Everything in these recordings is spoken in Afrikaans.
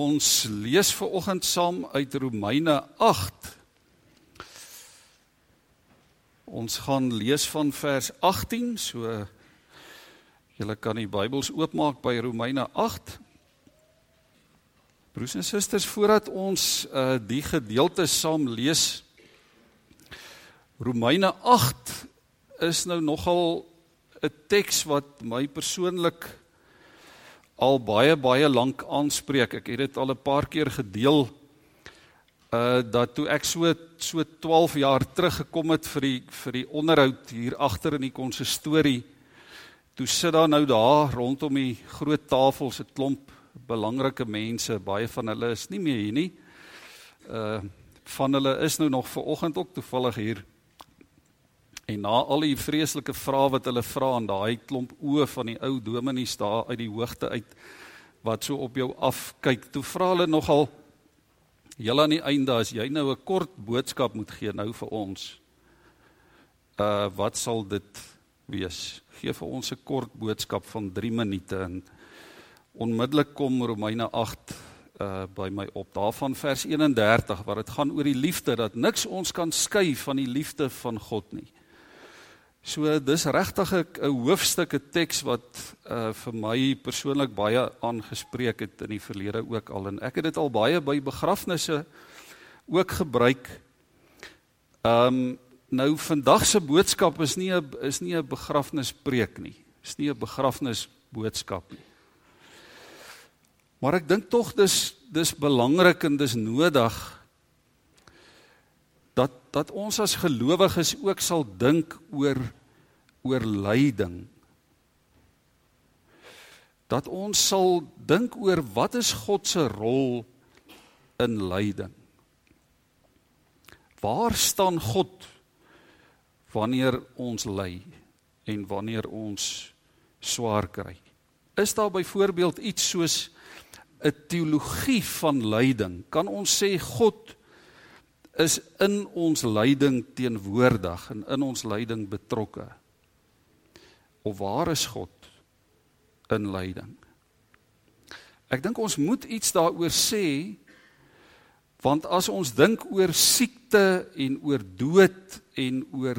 Ons lees ver oggend saam uit Romeine 8. Ons gaan lees van vers 18, so julle kan die Bybels oopmaak by Romeine 8. Broers en susters, voordat ons uh die gedeelte saam lees, Romeine 8 is nou nogal 'n teks wat my persoonlik al baie baie lank aanspreek. Ek het dit al 'n paar keer gedeel uh dat toe ek so so 12 jaar terug gekom het vir die vir die onderhoud hier agter in die konsistorie. Toe sit daar nou daar rondom die groot tafels 'n klomp belangrike mense. Baie van hulle is nie meer hier nie. Uh van hulle is nou nog ver oggend ook toevallig hier. En na al die vreeslike vrae wat hulle vra aan daai klomp oë van die ou dominees daar uit die hoogte uit wat so op jou afkyk, toe vra hulle nogal heel aan die einde as jy nou 'n kort boodskap moet gee nou vir ons. Uh wat sal dit wees? Gee vir ons 'n kort boodskap van 3 minute en onmiddellik kom Romeine 8 uh by my op daarvan vers 31 waar dit gaan oor die liefde dat niks ons kan skei van die liefde van God nie. So dis regtig 'n hoofstuk 'n teks wat uh vir my persoonlik baie aangespreek het in die verlede ook al en ek het dit al baie by begrafnisse ook gebruik. Um nou vandag se boodskap is nie 'n is nie 'n begrafnispreek nie. Is nie 'n begrafnisboodskap nie. Maar ek dink tog dis dis belangrik en dis nodig dat ons as gelowiges ook sal dink oor oor lyding. Dat ons sal dink oor wat is God se rol in lyding? Waar staan God wanneer ons ly en wanneer ons swaar kry? Is daar byvoorbeeld iets soos 'n teologie van lyding? Kan ons sê God is in ons lyding teenwoordig en in ons lyding betrokke. Of waar is God in lyding? Ek dink ons moet iets daaroor sê want as ons dink oor siekte en oor dood en oor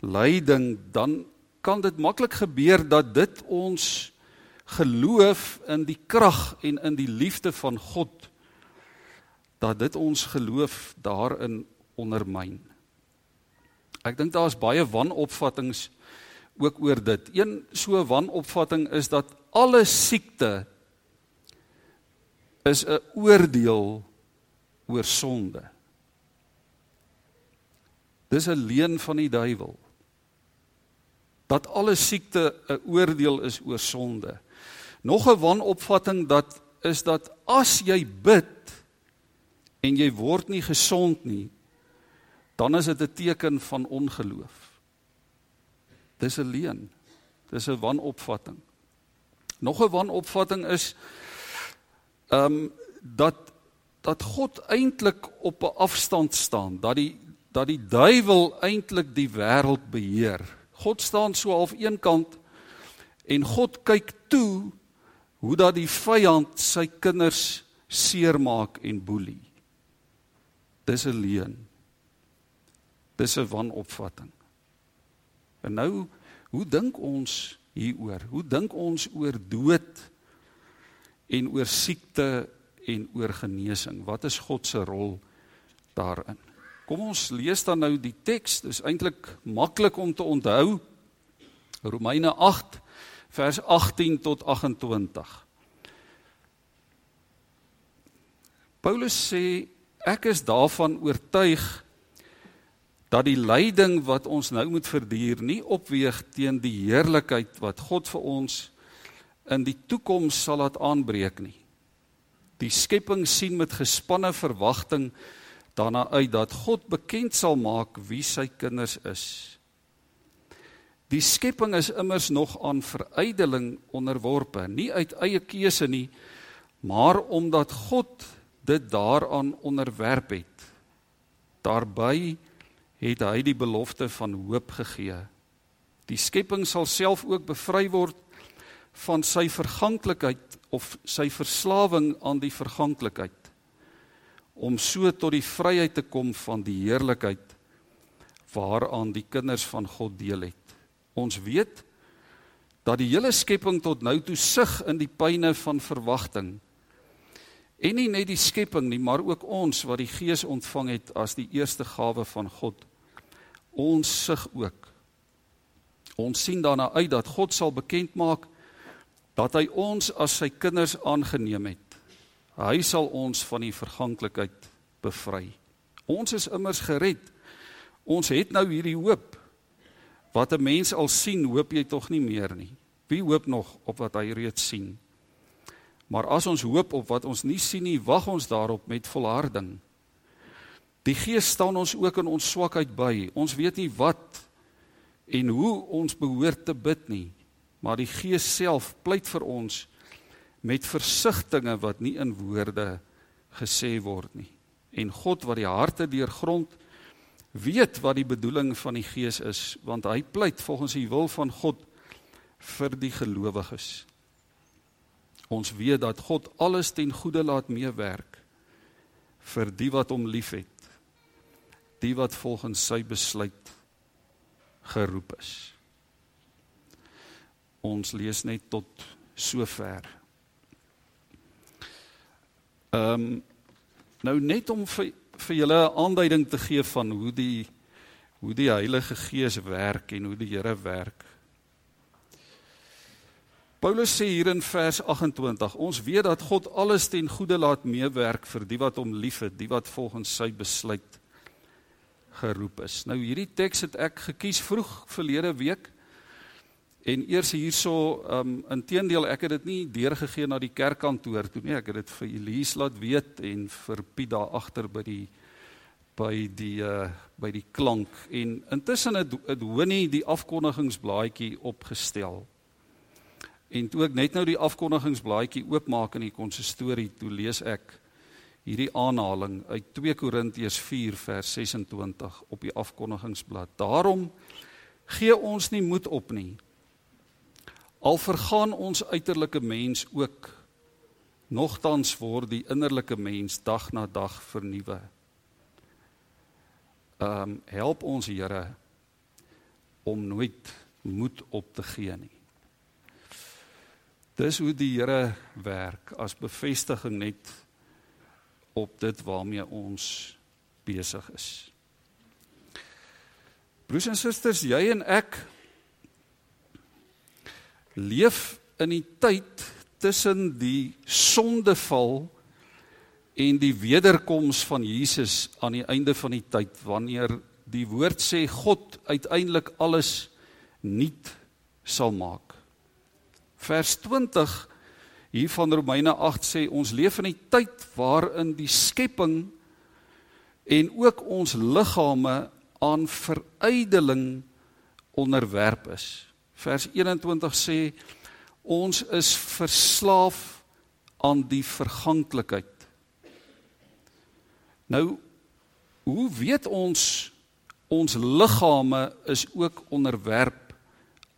lyding dan kan dit maklik gebeur dat dit ons geloof in die krag en in die liefde van God dat dit ons geloof daarin ondermyn. Ek dink daar's baie wanopvattinge ook oor dit. Een so wanopvatting is dat alle siekte is 'n oordeel oor sonde. Dis 'n leuen van die duiwel. Dat alle siekte 'n oordeel is oor sonde. Nog 'n wanopvatting dat is dat as jy bid en jy word nie gesond nie, dan is dit 'n teken van ongeloof. Dis 'n leuen. Dis 'n wanopvatting. Nog 'n wanopvatting is ehm um, dat dat God eintlik op 'n afstand staan, dat die dat die duiwel eintlik die wêreld beheer. God staan so half eenkant en God kyk toe hoe dat die vyand sy kinders seermaak en boelie. Dis 'n leuen. Dis 'n wanopvatting. En nou, hoe dink ons hieroor? Hoe dink ons oor dood en oor siekte en oor genesing? Wat is God se rol daarin? Kom ons lees dan nou die teks. Dis eintlik maklik om te onthou. Romeine 8 vers 18 tot 28. Paulus sê Ek is daarvan oortuig dat die lyding wat ons nou moet verduur nie opweeg teen die heerlikheid wat God vir ons in die toekoms sal laat aanbreek nie. Die skepping sien met gespanne verwagting daarna uit dat God bekend sal maak wie sy kinders is. Die skepping is immers nog aan verydeling onderworpe, nie uit eie keuse nie, maar omdat God dit daaraan onderwerp het. Daarby het hy die belofte van hoop gegee. Die skepping sal self ook bevry word van sy verganklikheid of sy verslawing aan die verganklikheid om so tot die vryheid te kom van die heerlikheid waaraan die kinders van God deel het. Ons weet dat die hele skepping tot nou toe sug in die pyne van verwagting. En nie net die skepping nie, maar ook ons wat die Gees ontvang het as die eerste gawe van God. Ons sug ook. Ons sien daarna uit dat God sal bekend maak dat hy ons as sy kinders aangeneem het. Hy sal ons van die verganklikheid bevry. Ons is immers gered. Ons het nou hierdie hoop. Wat 'n mens al sien, hoop jy tog nie meer nie. Wie hoop nog op wat hy reeds sien? Maar as ons hoop op wat ons nie sien nie, wag ons daarop met volharding. Die Gees staan ons ook in ons swakheid by. Ons weet nie wat en hoe ons behoort te bid nie, maar die Gees self pleit vir ons met versigtings wat nie in woorde gesê word nie. En God wat die harte deurgrond, weet wat die bedoeling van die Gees is, want hy pleit volgens die wil van God vir die gelowiges. Ons weet dat God alles ten goeie laat meewerk vir die wat hom liefhet, die wat volgens sy besluit geroep is. Ons lees net tot sover. Ehm um, nou net om vir vir julle 'n aanduiding te gee van hoe die hoe die Heilige Gees werk en hoe die Here werk. Paulus sê hier in vers 28, ons weet dat God alles ten goeie laat meewerk vir die wat hom liefhet, die wat volgens sy besluit geroep is. Nou hierdie teks het ek gekies vroeg verlede week En eers hierso, ehm um, inteendeel ek het dit nie deurgegee na die kerkkantoor toe nie. Ek het dit vir Elise laat weet en vir Piet daar agter by die by die uh by die klank en intussen het het Honie die afkondigingsblaadjie opgestel. En toe ek net nou die afkondigingsblaadjie oopmaak in die konsistorie, toe lees ek hierdie aanhaling uit 2 Korintiërs 4 vers 26 op die afkondigingsblad. Daarom gee ons nie moed op nie. Al vergaan ons uiterlike mens ook, nogtans word die innerlike mens dag na dag vernuwe. Ehm um, help ons Here om nooit moed op te gee nie. Dis hoe die Here werk as bevestiging net op dit waarmee ons besig is. Broers en susters, jy en ek leef in die tyd tussen die sondeval en die wederkoms van Jesus aan die einde van die tyd wanneer die woord sê God uiteindelik alles nuut sal maak. Vers 20 hier van Romeine 8 sê ons leef in 'n tyd waarin die skepping en ook ons liggame aan verydeling onderwerp is. Vers 21 sê ons is verslaaf aan die verganklikheid. Nou hoe weet ons ons liggame is ook onderwerp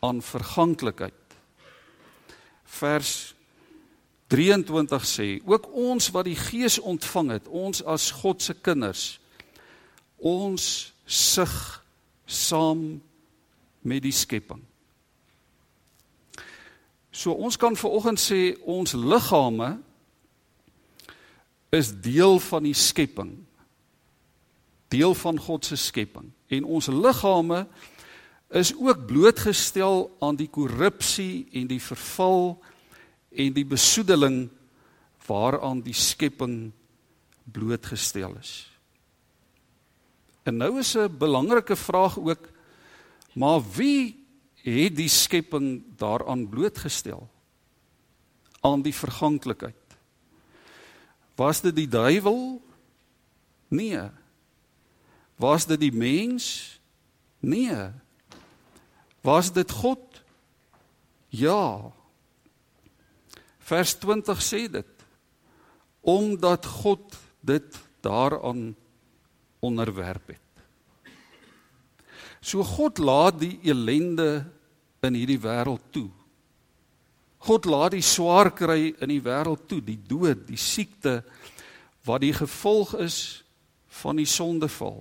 aan verganklikheid? Vers 23 sê ook ons wat die Gees ontvang het, ons as God se kinders, ons sug saam met die skepping. So ons kan veraloggend sê ons liggame is deel van die skepping. Deel van God se skepping. En ons liggame is ook blootgestel aan die korrupsie en die verval en die besoedeling waaraan die skepping blootgestel is. En nou is 'n belangrike vraag ook maar wie het die skepping daaraan blootgestel aan die verganklikheid. Was dit die duiwel? Nee. Was dit die mens? Nee. Was dit God? Ja. Vers 20 sê dit. Omdat God dit daaraan onderwerp het. So God laat die elende in hierdie wêreld toe. God laat die swaar kry in die wêreld toe, die dood, die siekte wat die gevolg is van die sondeval.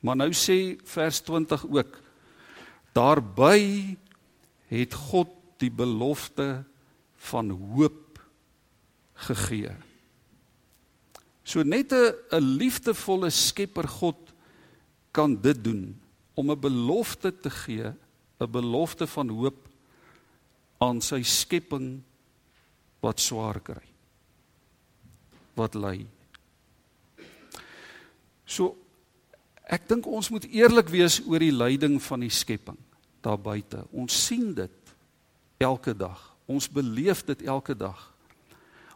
Maar nou sê vers 20 ook daarby het God die belofte van hoop gegee. So net 'n liefdevolle Skepper God kan dit doen om 'n belofte te gee, 'n belofte van hoop aan sy skepping wat swaar kry. Wat ly. So ek dink ons moet eerlik wees oor die lyding van die skepping daar buite. Ons sien dit elke dag. Ons beleef dit elke dag.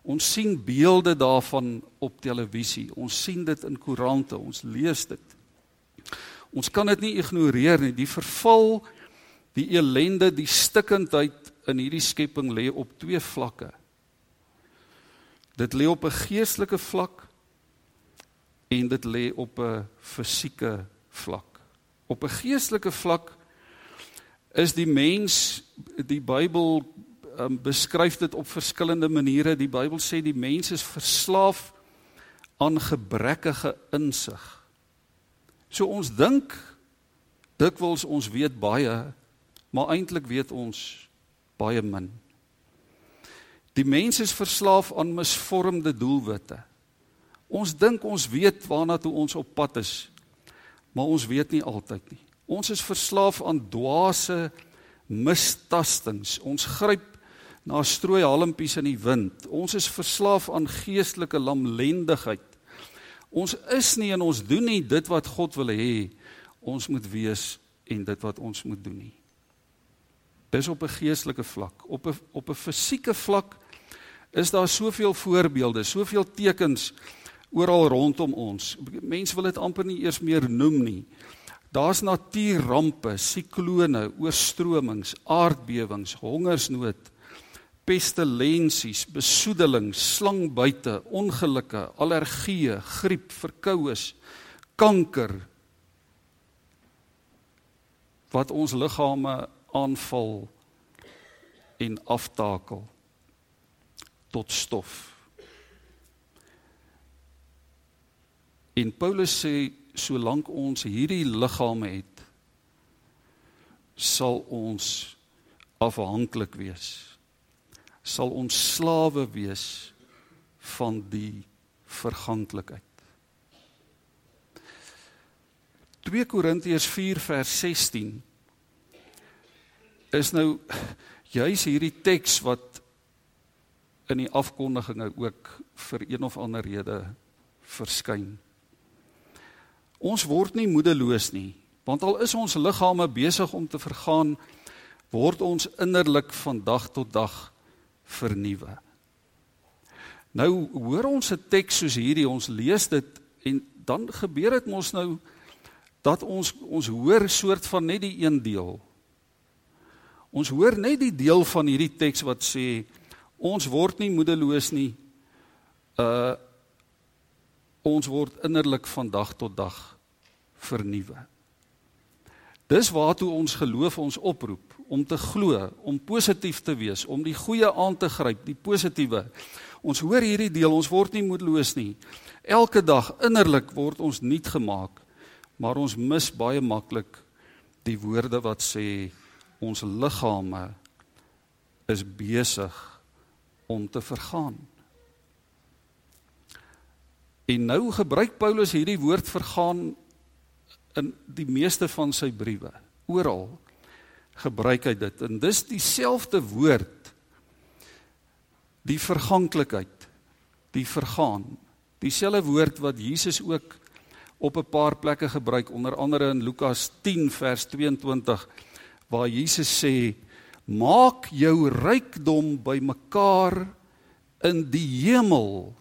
Ons sien beelde daarvan op televisie. Ons sien dit in koerante. Ons lees dit. Ons kan dit nie ignoreer nie. Die verval, die ellende, die stikkindheid in hierdie skepping lê op twee vlakke. Dit lê op 'n geestelike vlak en dit lê op 'n fisieke vlak. Op 'n geestelike vlak is die mens die Bybel um, beskryf dit op verskillende maniere. Die Bybel sê die mens is verslaaf aan gebrekkige insig. So ons dink dikwels ons weet baie, maar eintlik weet ons baie min. Die mens is verslaaf aan misvormde doelwitte. Ons dink ons weet waarna toe ons op pad is, maar ons weet nie altyd nie. Ons is verslaaf aan dwaase mistastings. Ons gryp na strooi halmpies in die wind. Ons is verslaaf aan geestelike lamlendigheid. Ons is nie en ons doen nie dit wat God wil hê ons moet wees en dit wat ons moet doen nie. Dis op 'n geestelike vlak. Op 'n op 'n fisieke vlak is daar soveel voorbeelde, soveel tekens oral rondom ons. Mense wil dit amper nie eers meer noem nie. Daar's natuurrampe, siklone, oorstromings, aardbewings, hongersnood, pestilensies, besoedeling, slangbyte, ongelukke, allergieë, griep, verkoues, kanker wat ons liggame aanval en aftakel tot stof. En Paulus sê solank ons hierdie liggame het sal ons afhanklik wees sal ons slawe wees van die verganklikheid 2 Korintiërs 4 vers 16 is nou juis hierdie teks wat in die afkondiginge ook vir een of ander rede verskyn Ons word nie moedeloos nie, want al is ons liggame besig om te vergaan, word ons innerlik van dag tot dag vernuwe. Nou hoor ons 'n teks soos hierdie, ons lees dit en dan gebeur dit mos nou dat ons ons hoor soort van net die een deel. Ons hoor net die deel van hierdie teks wat sê ons word nie moedeloos nie. Uh ons word innerlik van dag tot dag vernuwe. Dis waartoe ons geloof ons oproep om te glo, om positief te wees, om die goeie aan te gryp, die positiewe. Ons hoor hierdie deel, ons word nie moedeloos nie. Elke dag innerlik word ons nuut gemaak, maar ons mis baie maklik die woorde wat sê ons liggame is besig om te vergaan. En nou gebruik Paulus hierdie woord vergaan in die meeste van sy briewe. Oral gebruik hy dit en dis dieselfde woord die verganklikheid, die vergaan. Dieselfde woord wat Jesus ook op 'n paar plekke gebruik, onder andere in Lukas 10 vers 22 waar Jesus sê: "Maak jou rykdom bymekaar in die hemel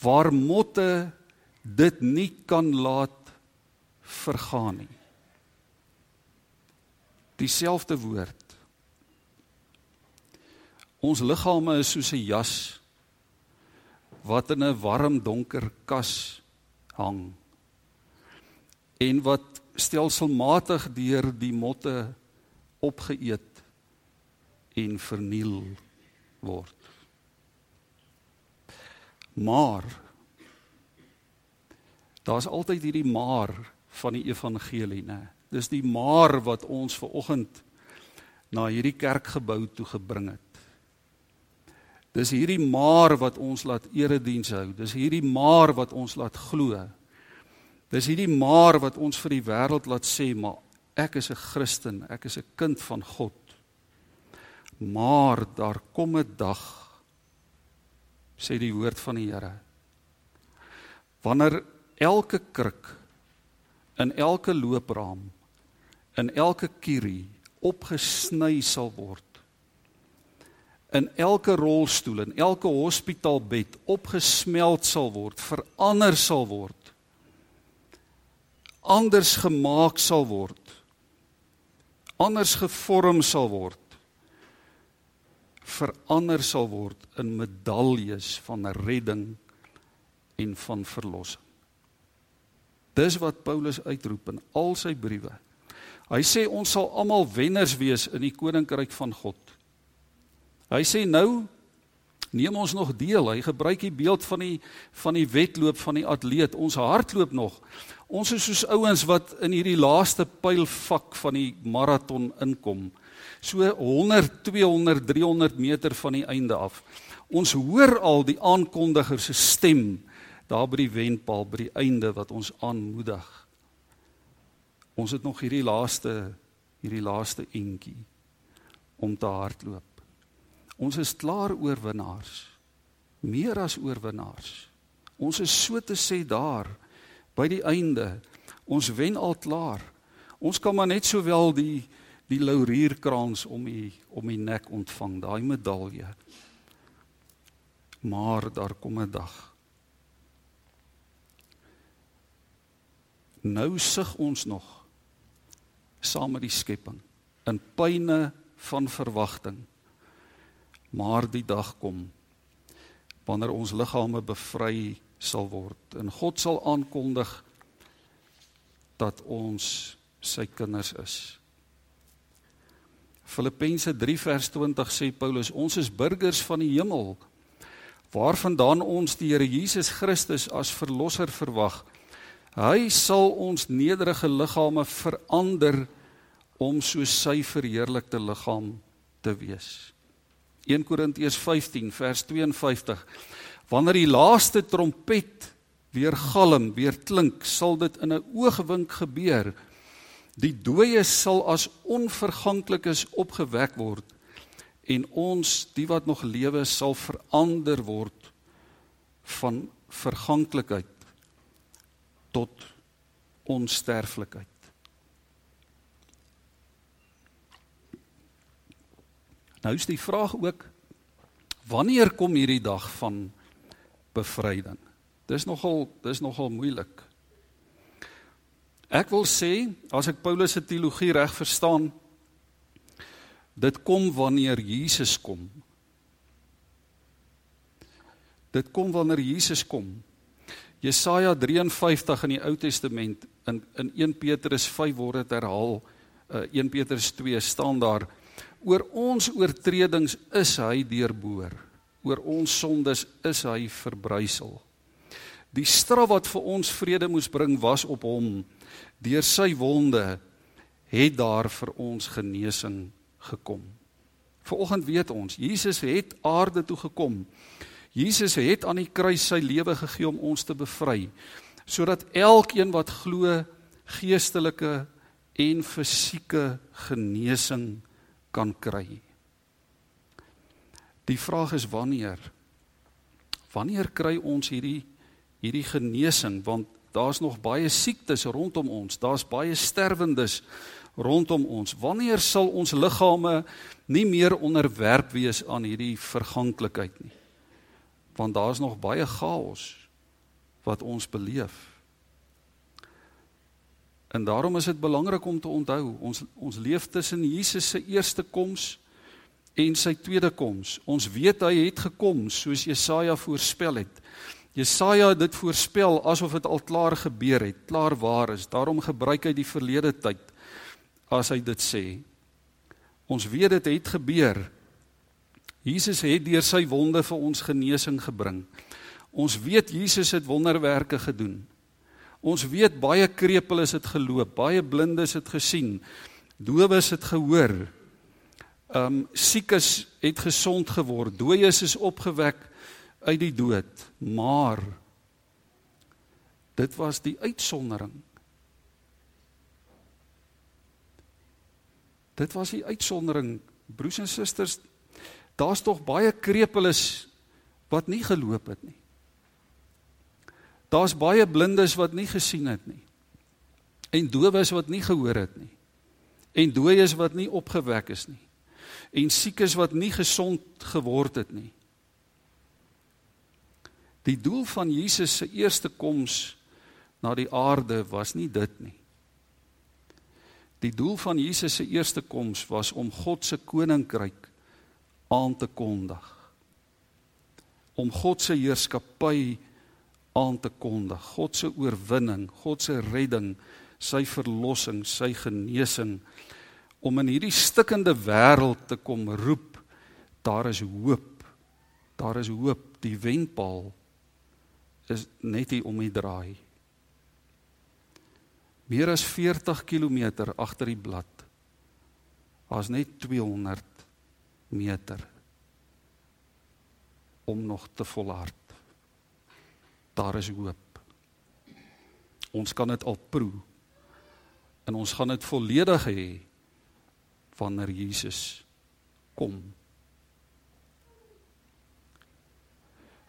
waar motte dit nie kan laat vergaan nie. Dieselfde woord. Ons liggame is soos 'n jas wat in 'n warm donker kas hang en wat stelselmatig deur die motte opgeëet en verniel word. Maar daar's altyd hierdie maar van die evangelie, né? Dis die maar wat ons ver oggend na hierdie kerkgebou toe gebring het. Dis hierdie maar wat ons laat erediens hou. Dis hierdie maar wat ons laat glo. Dis hierdie maar wat ons vir die wêreld laat sê, maar ek is 'n Christen, ek is 'n kind van God. Maar daar kom 'n dag sê die woord van die Here. Wanneer elke kruk in elke loopraam in elke kierie opgesny sal word in elke rolstoel en elke hospitaalbed opgesmelt sal word, verander sal word. Anders gemaak sal word. Anders gevorm sal word. Verander sal word in medaljes van redding en van verlossing. Dis wat Paulus uitroep in al sy briewe. Hy sê ons sal almal wenners wees in die koninkryk van God. Hy sê nou neem ons nog deel. Hy gebruik die beeld van die van die wedloop van die atleet. Ons hardloop nog. Ons is soos ouens wat in hierdie laaste pylvak van die maraton inkom. So 100, 200, 300 meter van die einde af. Ons hoor al die aankondiger se stem daar by die wenpaal by die einde wat ons aanmoedig. Ons het nog hierdie laaste hierdie laaste entjie om te hardloop. Ons is klaar oorwinnaars. Meer as oorwinnaars. Ons is so te sê daar by die einde. Ons wen al klaar. Ons kan maar net sowel die die laurierkrans om die om die nek ontvang, daai medalje. Maar daar kom 'n dag. Nou sug ons nog saam met die skepping in pyne van verwagting Maar die dag kom wanneer ons liggame bevry sal word en God sal aankondig dat ons sy kinders is. Filippense 3 vers 20 sê Paulus ons is burgers van die hemel waarvandaan ons die Here Jesus Christus as verlosser verwag. Hy sal ons nederige liggame verander om so sy verheerlikte liggaam te wees. 1 Korintiërs 15 vers 52 Wanneer die laaste trompet weer galm, weer klink, sal dit in 'n oogwink gebeur. Die dooies sal as onverganklikes opgewek word en ons, die wat nog lewe, sal verander word van verganklikheid tot onsterflikheid. Nou is die vraag ook wanneer kom hierdie dag van bevryding? Dis nogal dis nogal moeilik. Ek wil sê as ek Paulus se teologie reg verstaan, dit kom wanneer Jesus kom. Dit kom wanneer Jesus kom. Jesaja 53 in die Ou Testament in in 1 Petrus 5 word dit herhaal. Uh, 1 Petrus 2 staan daar Oor ons oortredings is hy deurboor. Oor ons sondes is hy verbrysel. Die straf wat vir ons vrede moes bring was op hom. Deur sy wonde het daar vir ons genesing gekom. Vanoggend weet ons, Jesus het aarde toe gekom. Jesus het aan die kruis sy lewe gegee om ons te bevry sodat elkeen wat glo geestelike en fisieke genesing kan kry. Die vraag is wanneer? Wanneer kry ons hierdie hierdie genesing want daar's nog baie siektes rondom ons, daar's baie sterwendes rondom ons. Wanneer sal ons liggame nie meer onderwerp wees aan hierdie verganklikheid nie? Want daar's nog baie chaos wat ons beleef. En daarom is dit belangrik om te onthou, ons ons leef tussen Jesus se eerste koms en sy tweede koms. Ons weet hy het gekom soos Jesaja voorspel het. Jesaja het dit voorspel asof dit al klaar gebeur het, klaar waar is. Daarom gebruik hy die verlede tyd as hy dit sê. Ons weet dit het gebeur Jesus het deur sy wonde vir ons genesing gebring. Ons weet Jesus het wonderwerke gedoen. Ons weet baie krepeles het geloop, baie blindes het gesien, dowes het gehoor. Um siekes het gesond geword, dooies is opgewek uit die dood, maar dit was die uitsondering. Dit was die uitsondering, broers en susters. Daar's tog baie krepeles wat nie geloop het nie. Daar's baie blindes wat nie gesien het nie. En dowes wat nie gehoor het nie. En dooies wat nie opgewek is nie. En siekes wat nie gesond geword het nie. Die doel van Jesus se eerste koms na die aarde was nie dit nie. Die doel van Jesus se eerste koms was om God se koninkryk aan te kondig. Om God se heerskappy aan te kondig, God se oorwinning, God se redding, sy verlossing, sy genesing om in hierdie stikkende wêreld te kom roep, daar is hoop. Daar is hoop. Die wenpaal is net hier om die draai. Meer as 40 km agter die blad. Daar's net 200 meter om nog te volhard daar is hoop. Ons kan dit al proe. En ons gaan dit volledig hê wanneer Jesus kom.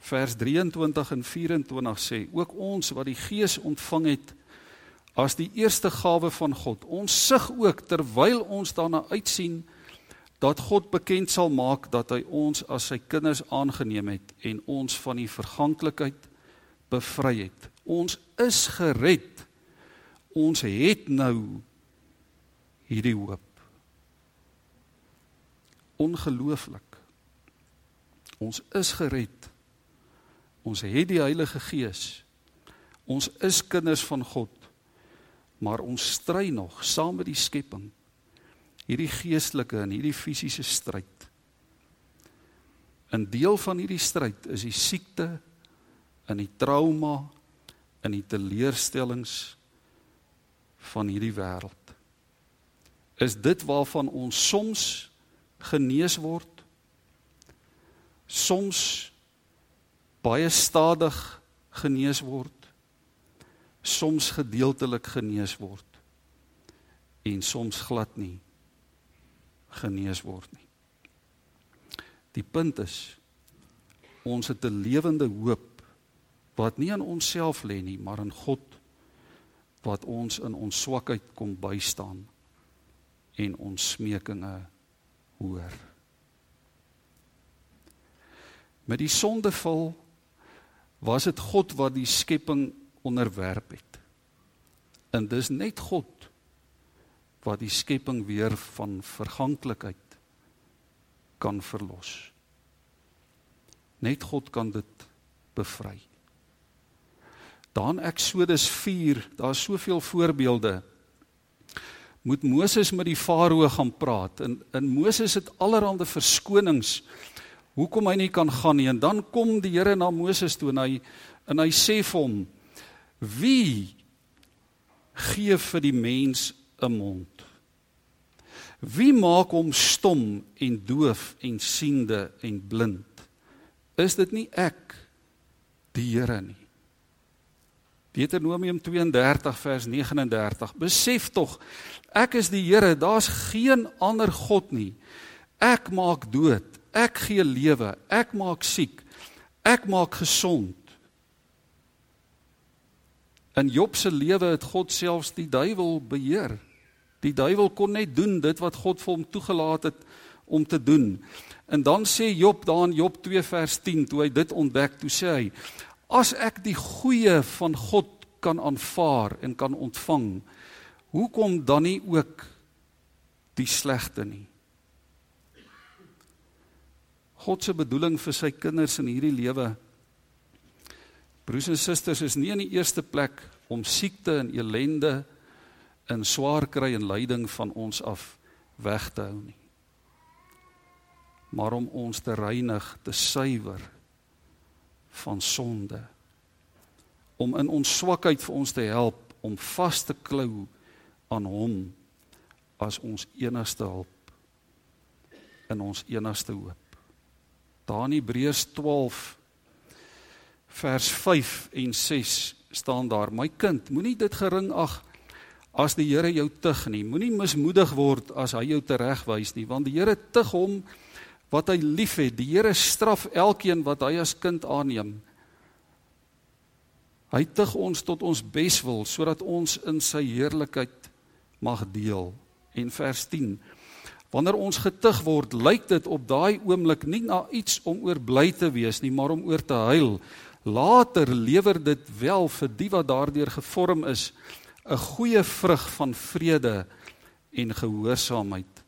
Vers 23 en 24 sê ook ons wat die Gees ontvang het as die eerste gawe van God. Ons sug ook terwyl ons daarna uitsien dat God bekend sal maak dat hy ons as sy kinders aangeneem het en ons van die verganklikheid bevry het. Ons is gered. Ons het nou hierdie hoop. Ongelooflik. Ons is gered. Ons het die Heilige Gees. Ons is kinders van God. Maar ons stry nog saam met die skepping. Hierdie geestelike en hierdie fisiese stryd. 'n Deel van hierdie stryd is die siekte in die trauma in die teleurstellings van hierdie wêreld. Is dit waarvan ons soms genees word? Soms baie stadig genees word. Soms gedeeltelik genees word. En soms glad nie genees word nie. Die punt is ons het 'n lewende hoop wat nie in onsself lê nie, maar in God wat ons in ons swakheid kom bystaan en ons smekinge hoor. Met die sondeval was dit God wat die skepping onderwerp het. En dis net God wat die skepping weer van verganklikheid kan verlos. Net God kan dit bevry. Dan Eksodus 4, daar's soveel voorbeelde. Moet Moses met die farao gaan praat en in Moses het allerlei verskonings hoekom hy nie kan gaan nie en dan kom die Here na Moses toe en hy en hy sê vir hom wie gee vir die mens 'n mond wie maak hom stom en doof en siende en blind is dit nie ek die Here nie Deuteronomium 32 vers 39. Besef tog, ek is die Here, daar's geen ander god nie. Ek maak dood, ek gee lewe, ek maak siek, ek maak gesond. In Job se lewe het God selfs die duiwel beheer. Die duiwel kon net doen dit wat God vir hom toegelaat het om te doen. En dan sê Job daar in Job 2 vers 10 toe hy dit ontdek, toe sê hy: As ek die goeie van God kan aanvaar en kan ontvang, hoekom dan nie ook die slegte nie? God se bedoeling vir sy kinders in hierdie lewe broers en susters is nie in die eerste plek om siekte en elende en swaar kry en lyding van ons af weg te hou nie. maar om ons te reinig, te suiwer van sonde. Om in ons swakheid vir ons te help om vas te klou aan hom as ons enigste hulp in ons enigste hoop. Daar in Hebreërs 12 vers 5 en 6 staan daar: My kind, moenie dit gering ag as die Here jou tug nie. Moenie mismoedig word as hy jou teregwys nie, want die Here tug hom wat hy liefhet. Die Here straf elkeen wat hy as kind aanneem. Hy tug ons tot ons beswil sodat ons in sy heerlikheid mag deel. En vers 10. Wanneer ons getug word, lyk dit op daai oomblik nie na iets om oor bly te wees nie, maar om oor te huil. Later lewer dit wel vir die wat daardeur gevorm is 'n goeie vrug van vrede en gehoorsaamheid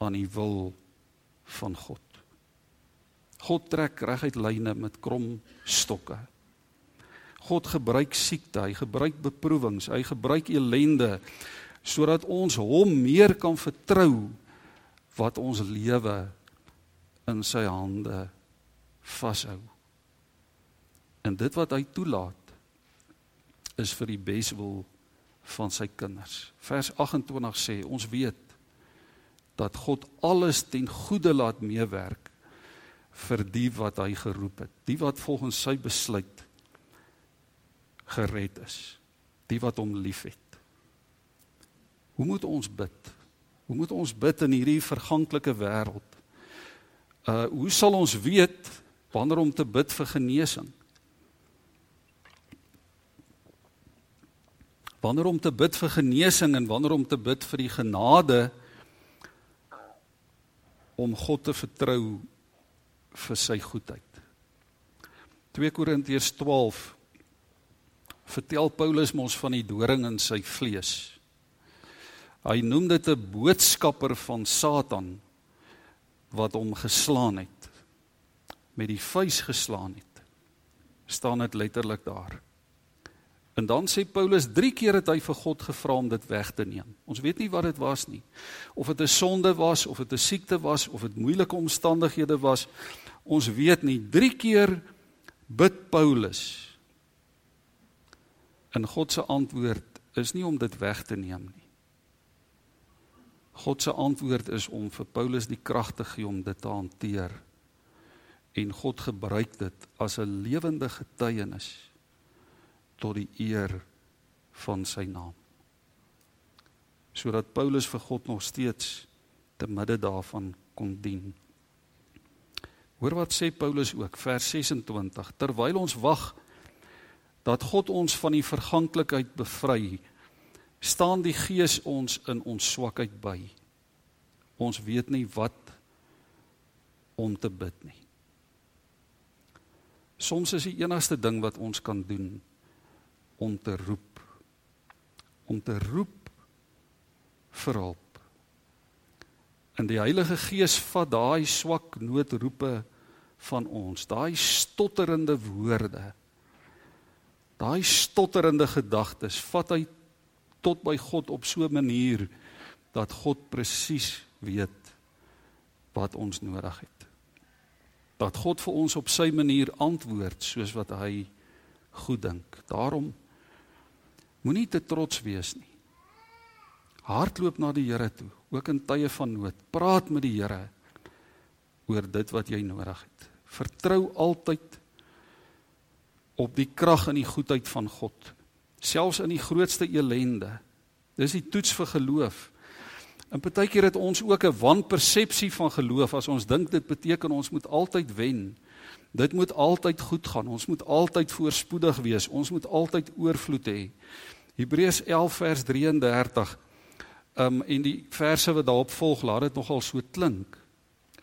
aan die wil van God. God trek reguit lyne met krom stokke. God gebruik siekte, hy gebruik beproewings, hy gebruik elende sodat ons hom meer kan vertrou wat ons lewe in sy hande vashou. En dit wat hy toelaat is vir die beswil van sy kinders. Vers 28 sê ons weet dat God alles ten goeie laat meewerk vir die wat hy geroep het, die wat volgens sy besluit gered is, die wat hom liefhet. Hoe moet ons bid? Hoe moet ons bid in hierdie verganklike wêreld? Uh hoe sal ons weet wanneer om te bid vir genesing? Wanneer om te bid vir genesing en wanneer om te bid vir die genade om God te vertrou vir sy goedheid. 2 Korintiërs 12 vertel Paulus mos van die doring in sy vlees. Hy noem dit 'n boodskapper van Satan wat hom geslaan het. Met die vuis geslaan het. staan dit letterlik daar. En dan sê Paulus 3 keer het hy vir God gevra om dit weg te neem. Ons weet nie wat dit was nie. Of dit 'n sonde was of dit 'n siekte was of dit moeilike omstandighede was. Ons weet nie. 3 keer bid Paulus En God se antwoord is nie om dit weg te neem nie. God se antwoord is om vir Paulus die krag te gee om dit te hanteer. En God gebruik dit as 'n lewende getuienis tot die eer van sy naam. Sodat Paulus vir God nog steeds te midde daarvan kon dien. Hoor wat sê Paulus ook vers 26 terwyl ons wag dat God ons van die verganklikheid bevry, staan die Gees ons in ons swakheid by. Ons weet nie wat om te bid nie. Soms is die enigste ding wat ons kan doen om te roep. Om te roep vir hulp. En die Heilige Gees vat daai swak noodroepe van ons, daai stotterende woorde daai stotterende gedagtes vat hy tot by God op so 'n manier dat God presies weet wat ons nodig het. Dat God vir ons op sy manier antwoord soos wat hy goed dink. Daarom moenie te trots wees nie. Hardloop na die Here toe, ook in tye van nood. Praat met die Here oor dit wat jy nodig het. Vertrou altyd op die krag en die goedheid van God, selfs in die grootste elende. Dis die toets vir geloof. En partykeer het ons ook 'n wanpersepsie van geloof as ons dink dit beteken ons moet altyd wen. Dit moet altyd goed gaan. Ons moet altyd voorspoedig wees. Ons moet altyd oorvloed hê. Hebreërs 11 vers 33. Um en die verse wat daarop volg, laat dit nogal so klink.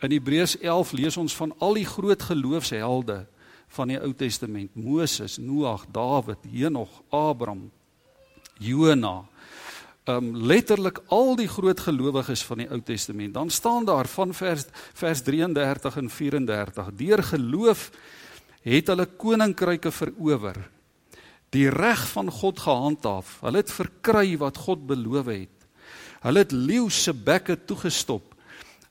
In Hebreërs 11 lees ons van al die groot geloofshelde van die Ou Testament, Moses, Noag, Dawid, Henog, Abraham, Jona. Um letterlik al die groot gelowiges van die Ou Testament. Dan staan daar van vers vers 33 en 34: Deur geloof het hulle koninkryke verower. Die reg van God gehandhaaf. Hulle het verkry wat God beloof het. Hulle het leeu se bekke toegestop.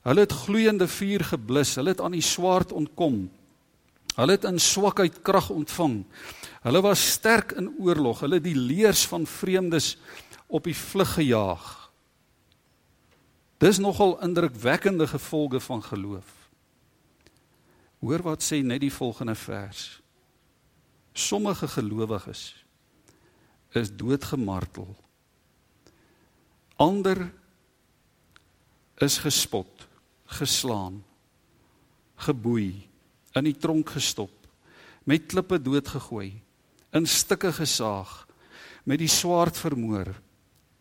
Hulle het gloeiende vuur geblus, hulle het aan die swaard ontkom. Hulle het in swakheid krag ontvang. Hulle was sterk in oorlog. Hulle het die leers van vreemdes op die vlug gejaag. Dis nogal indrukwekkende gevolge van geloof. Hoor wat sê net die volgende vers. Sommige gelowiges is doodgemartel. Ander is gespot, geslaan, geboei, in die tronk gestop, met klippe doodgegooi, in stukke gesaag, met die swaard vermoor.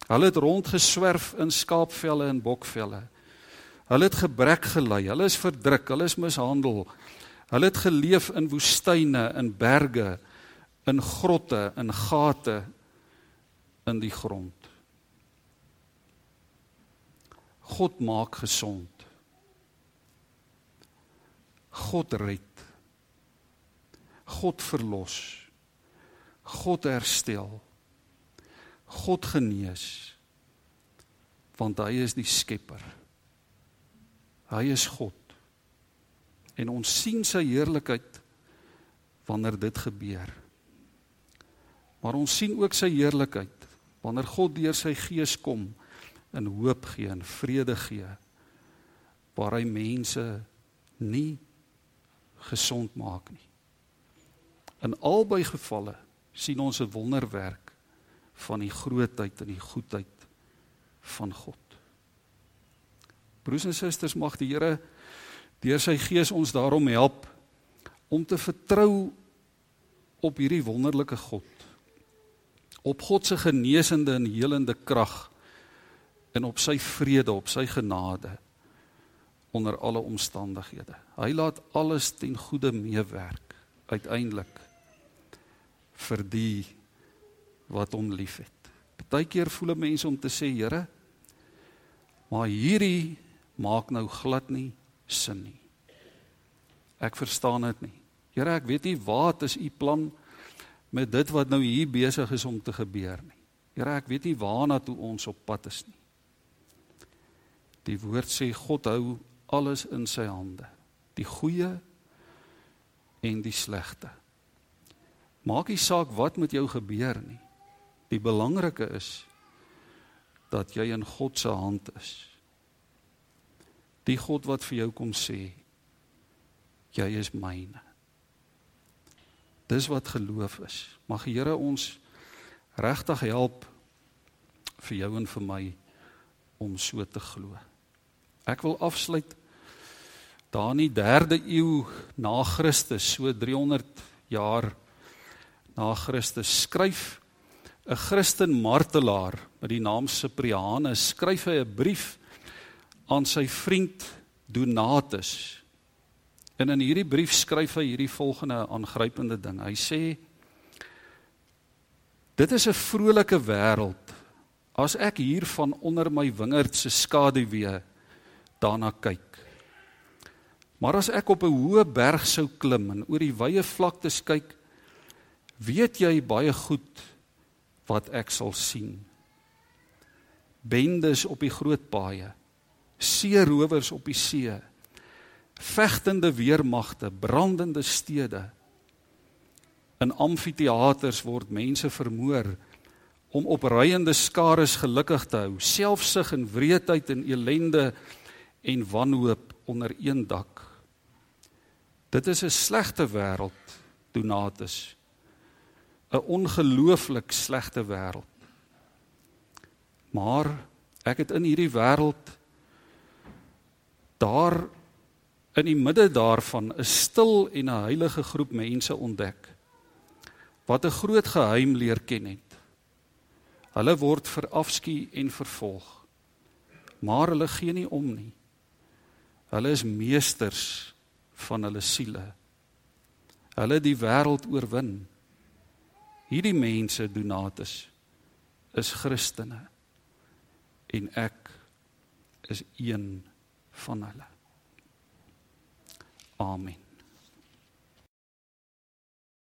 Hulle het rondgeswerf in skaapvelle en bokvelle. Hulle het gebrek gelei, hulle is verdruk, hulle is mishandel. Hulle het geleef in woestyne, in berge, in grotte, in gate in die grond. God maak gesond. God red. God verlos. God herstel. God genees. Want hy is die skepper. Hy is God. En ons sien sy heerlikheid wanneer dit gebeur. Maar ons sien ook sy heerlikheid wanneer God deur sy gees kom en hoop gee en vrede gee waar hy mense nie gesond maak nie. In albei gevalle sien ons 'n wonderwerk van die grootheid en die goedheid van God. Broers en susters, mag die Here deur sy gees ons daarom help om te vertrou op hierdie wonderlike God. Op God se genesende en helende krag en op sy vrede, op sy genade onder alle omstandighede. Hy laat alles ten goeie meewerk uiteindelik vir die wat hom liefhet. Partykeer voel mense om te sê, Here, maar hierdie maak nou glad nie sin nie. Ek verstaan dit nie. Here, ek weet nie wat is u plan met dit wat nou hier besig is om te gebeur nie. Here, ek weet nie waarna toe ons op pad is nie. Die woord sê God hou alles in sy hande. Die goeie en die slegte. Maak nie saak wat met jou gebeur nie. Die belangrike is dat jy in God se hand is. Die God wat vir jou kom sê jy is myne. Dis wat geloof is. Mag die Here ons regtig help vir jou en vir my om so te glo. Ek wil afsluit daar in die 3de eeu na Christus, so 300 jaar na Christus skryf 'n Christen martelaar met die naam Cyprianus skryf hy 'n brief aan sy vriend Donatus. En in hierdie brief skryf hy hierdie volgende aangrypende ding. Hy sê Dit is 'n vrolike wêreld. As ek hier van onder my wingerd se skaduwee daarna kyk. Maar as ek op 'n hoë berg sou klim en oor die wye vlaktes kyk, weet jy baie goed wat ek sal sien. Bendes op die groot paaie, seerowers op die see, vegtende weermagte, brandende stede. In amfitheaters word mense vermoor om opruiende skares gelukkig te hou, selfsug en wreedheid en elende en wanhoop onder een dak. Dit is 'n slegte wêreld, Donatus. 'n Ongelooflik slegte wêreld. Maar ek het in hierdie wêreld daar in die midde daarvan 'n stil en 'n heilige groep mense ontdek wat 'n groot geheim leer ken het. Hulle word verafskie en vervolg. Maar hulle gee nie om nie. Hulle is meesters van hulle siele. Hulle die wêreld oorwin. Hierdie mense Donatus is Christene en ek is een van hulle. Amen.